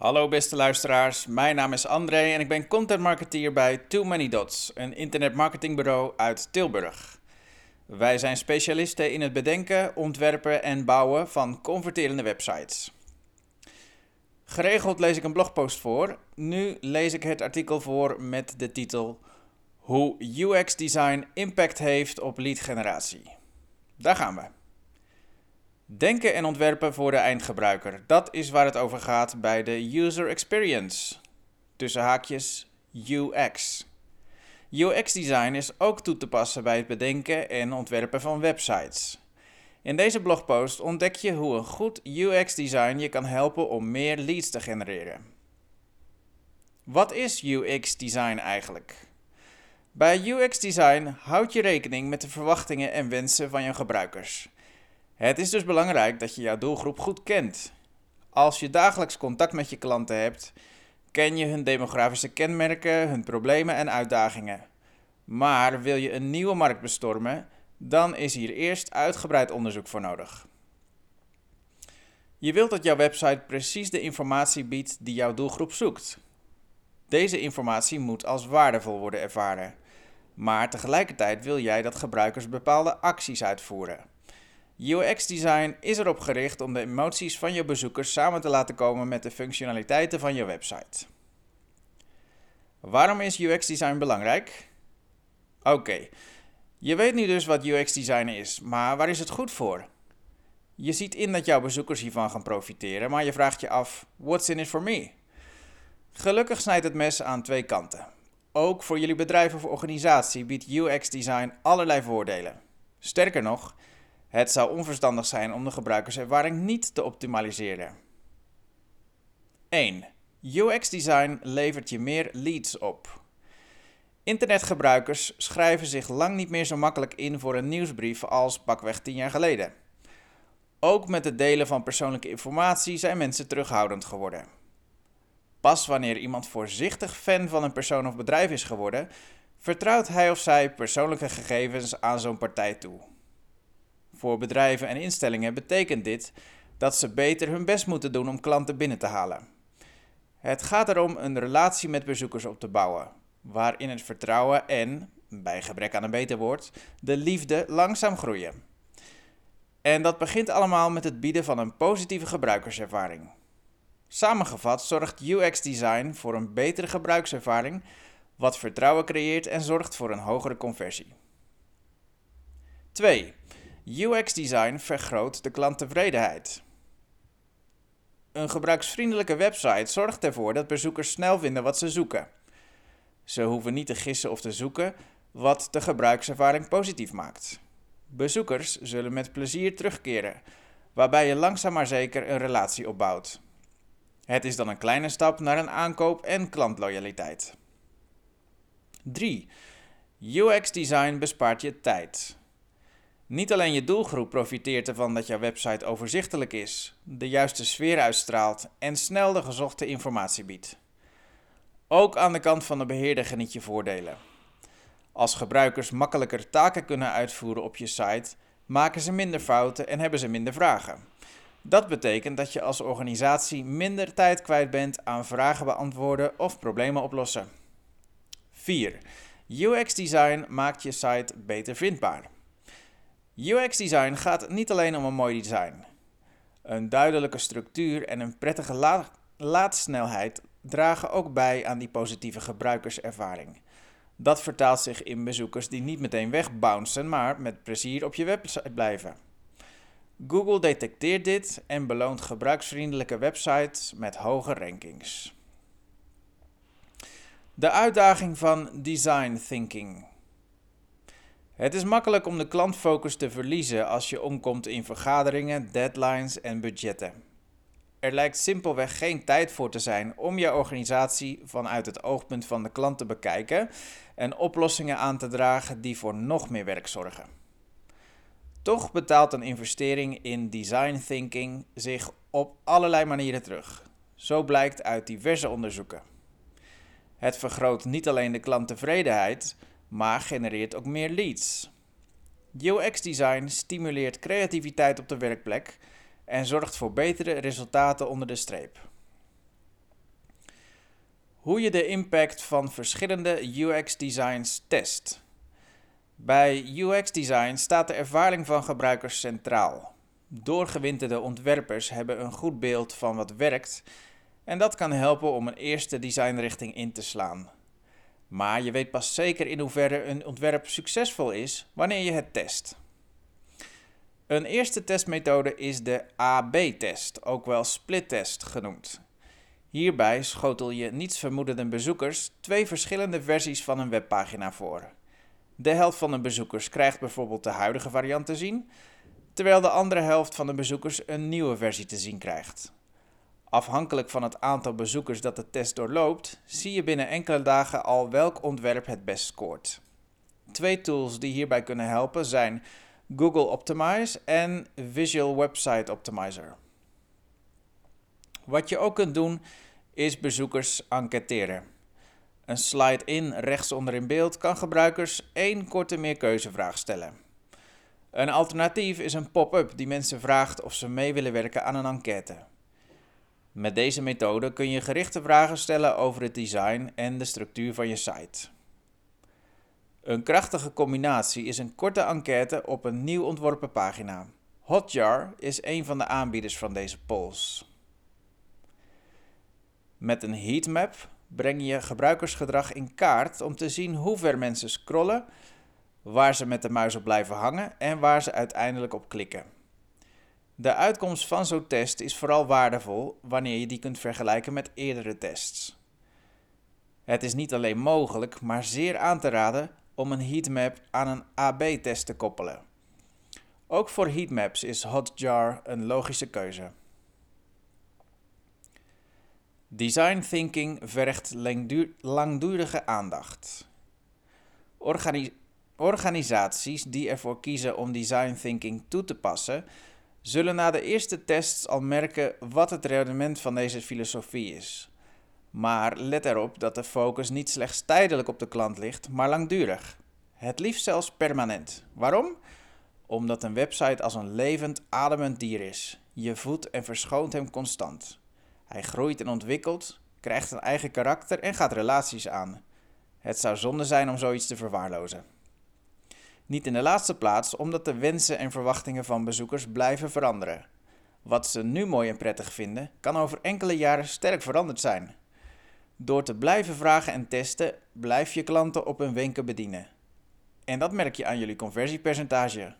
Hallo beste luisteraars, mijn naam is André en ik ben content marketeer bij Too Many Dots, een internetmarketingbureau uit Tilburg. Wij zijn specialisten in het bedenken, ontwerpen en bouwen van converterende websites. Geregeld lees ik een blogpost voor. Nu lees ik het artikel voor met de titel Hoe UX design impact heeft op lead generatie. Daar gaan we. Denken en ontwerpen voor de eindgebruiker. Dat is waar het over gaat bij de user experience. Tussen haakjes UX. UX design is ook toe te passen bij het bedenken en ontwerpen van websites. In deze blogpost ontdek je hoe een goed UX design je kan helpen om meer leads te genereren. Wat is UX design eigenlijk? Bij UX design houd je rekening met de verwachtingen en wensen van je gebruikers. Het is dus belangrijk dat je jouw doelgroep goed kent. Als je dagelijks contact met je klanten hebt, ken je hun demografische kenmerken, hun problemen en uitdagingen. Maar wil je een nieuwe markt bestormen, dan is hier eerst uitgebreid onderzoek voor nodig. Je wilt dat jouw website precies de informatie biedt die jouw doelgroep zoekt. Deze informatie moet als waardevol worden ervaren. Maar tegelijkertijd wil jij dat gebruikers bepaalde acties uitvoeren. UX-design is erop gericht om de emoties van je bezoekers samen te laten komen met de functionaliteiten van je website. Waarom is UX-design belangrijk? Oké, je weet nu dus wat UX-design is, maar waar is het goed voor? Je ziet in dat jouw bezoekers hiervan gaan profiteren, maar je vraagt je af: what's in it for me? Gelukkig snijdt het mes aan twee kanten. Ook voor jullie bedrijf of organisatie biedt UX-design allerlei voordelen. Sterker nog, het zou onverstandig zijn om de gebruikerservaring niet te optimaliseren. 1. UX-design levert je meer leads op. Internetgebruikers schrijven zich lang niet meer zo makkelijk in voor een nieuwsbrief als pakweg 10 jaar geleden. Ook met het delen van persoonlijke informatie zijn mensen terughoudend geworden. Pas wanneer iemand voorzichtig fan van een persoon of bedrijf is geworden, vertrouwt hij of zij persoonlijke gegevens aan zo'n partij toe. Voor bedrijven en instellingen betekent dit dat ze beter hun best moeten doen om klanten binnen te halen. Het gaat erom een relatie met bezoekers op te bouwen, waarin het vertrouwen en, bij gebrek aan een beter woord, de liefde langzaam groeien. En dat begint allemaal met het bieden van een positieve gebruikerservaring. Samengevat zorgt UX-design voor een betere gebruikservaring, wat vertrouwen creëert en zorgt voor een hogere conversie. 2. UX-design vergroot de klanttevredenheid. Een gebruiksvriendelijke website zorgt ervoor dat bezoekers snel vinden wat ze zoeken. Ze hoeven niet te gissen of te zoeken, wat de gebruikservaring positief maakt. Bezoekers zullen met plezier terugkeren, waarbij je langzaam maar zeker een relatie opbouwt. Het is dan een kleine stap naar een aankoop en klantloyaliteit. 3. UX-design bespaart je tijd. Niet alleen je doelgroep profiteert ervan dat jouw website overzichtelijk is, de juiste sfeer uitstraalt en snel de gezochte informatie biedt. Ook aan de kant van de beheerder geniet je voordelen. Als gebruikers makkelijker taken kunnen uitvoeren op je site, maken ze minder fouten en hebben ze minder vragen. Dat betekent dat je als organisatie minder tijd kwijt bent aan vragen beantwoorden of problemen oplossen. 4. UX design maakt je site beter vindbaar. UX design gaat niet alleen om een mooi design. Een duidelijke structuur en een prettige la laadsnelheid dragen ook bij aan die positieve gebruikerservaring. Dat vertaalt zich in bezoekers die niet meteen wegbouncen, maar met plezier op je website blijven. Google detecteert dit en beloont gebruiksvriendelijke websites met hoge rankings. De uitdaging van design thinking. Het is makkelijk om de klantfocus te verliezen als je omkomt in vergaderingen, deadlines en budgetten. Er lijkt simpelweg geen tijd voor te zijn om je organisatie vanuit het oogpunt van de klant te bekijken en oplossingen aan te dragen die voor nog meer werk zorgen. Toch betaalt een investering in design thinking zich op allerlei manieren terug. Zo blijkt uit diverse onderzoeken. Het vergroot niet alleen de klanttevredenheid, maar genereert ook meer leads. UX-design stimuleert creativiteit op de werkplek en zorgt voor betere resultaten onder de streep. Hoe je de impact van verschillende UX-designs test. Bij UX-design staat de ervaring van gebruikers centraal. Doorgewinterde ontwerpers hebben een goed beeld van wat werkt en dat kan helpen om een eerste designrichting in te slaan. Maar je weet pas zeker in hoeverre een ontwerp succesvol is wanneer je het test. Een eerste testmethode is de AB-test, ook wel split-test genoemd. Hierbij schotel je niets vermoedende bezoekers twee verschillende versies van een webpagina voor. De helft van de bezoekers krijgt bijvoorbeeld de huidige variant te zien, terwijl de andere helft van de bezoekers een nieuwe versie te zien krijgt. Afhankelijk van het aantal bezoekers dat de test doorloopt, zie je binnen enkele dagen al welk ontwerp het best scoort. Twee tools die hierbij kunnen helpen zijn Google Optimize en Visual Website Optimizer. Wat je ook kunt doen is bezoekers enquêteren. Een slide in rechtsonder in beeld kan gebruikers één korte meerkeuzevraag stellen. Een alternatief is een pop-up die mensen vraagt of ze mee willen werken aan een enquête. Met deze methode kun je gerichte vragen stellen over het design en de structuur van je site. Een krachtige combinatie is een korte enquête op een nieuw ontworpen pagina. Hotjar is een van de aanbieders van deze polls. Met een heatmap breng je gebruikersgedrag in kaart om te zien hoe ver mensen scrollen, waar ze met de muis op blijven hangen en waar ze uiteindelijk op klikken. De uitkomst van zo'n test is vooral waardevol wanneer je die kunt vergelijken met eerdere tests. Het is niet alleen mogelijk, maar zeer aan te raden om een heatmap aan een AB-test te koppelen. Ook voor heatmaps is Hotjar een logische keuze. Design thinking vergt langdurige aandacht. organisaties die ervoor kiezen om design thinking toe te passen, zullen na de eerste tests al merken wat het rendement van deze filosofie is. Maar let erop dat de focus niet slechts tijdelijk op de klant ligt, maar langdurig. Het liefst zelfs permanent. Waarom? Omdat een website als een levend, ademend dier is. Je voedt en verschoont hem constant. Hij groeit en ontwikkelt, krijgt een eigen karakter en gaat relaties aan. Het zou zonde zijn om zoiets te verwaarlozen. Niet in de laatste plaats omdat de wensen en verwachtingen van bezoekers blijven veranderen. Wat ze nu mooi en prettig vinden, kan over enkele jaren sterk veranderd zijn. Door te blijven vragen en testen, blijf je klanten op hun wenken bedienen. En dat merk je aan jullie conversiepercentage.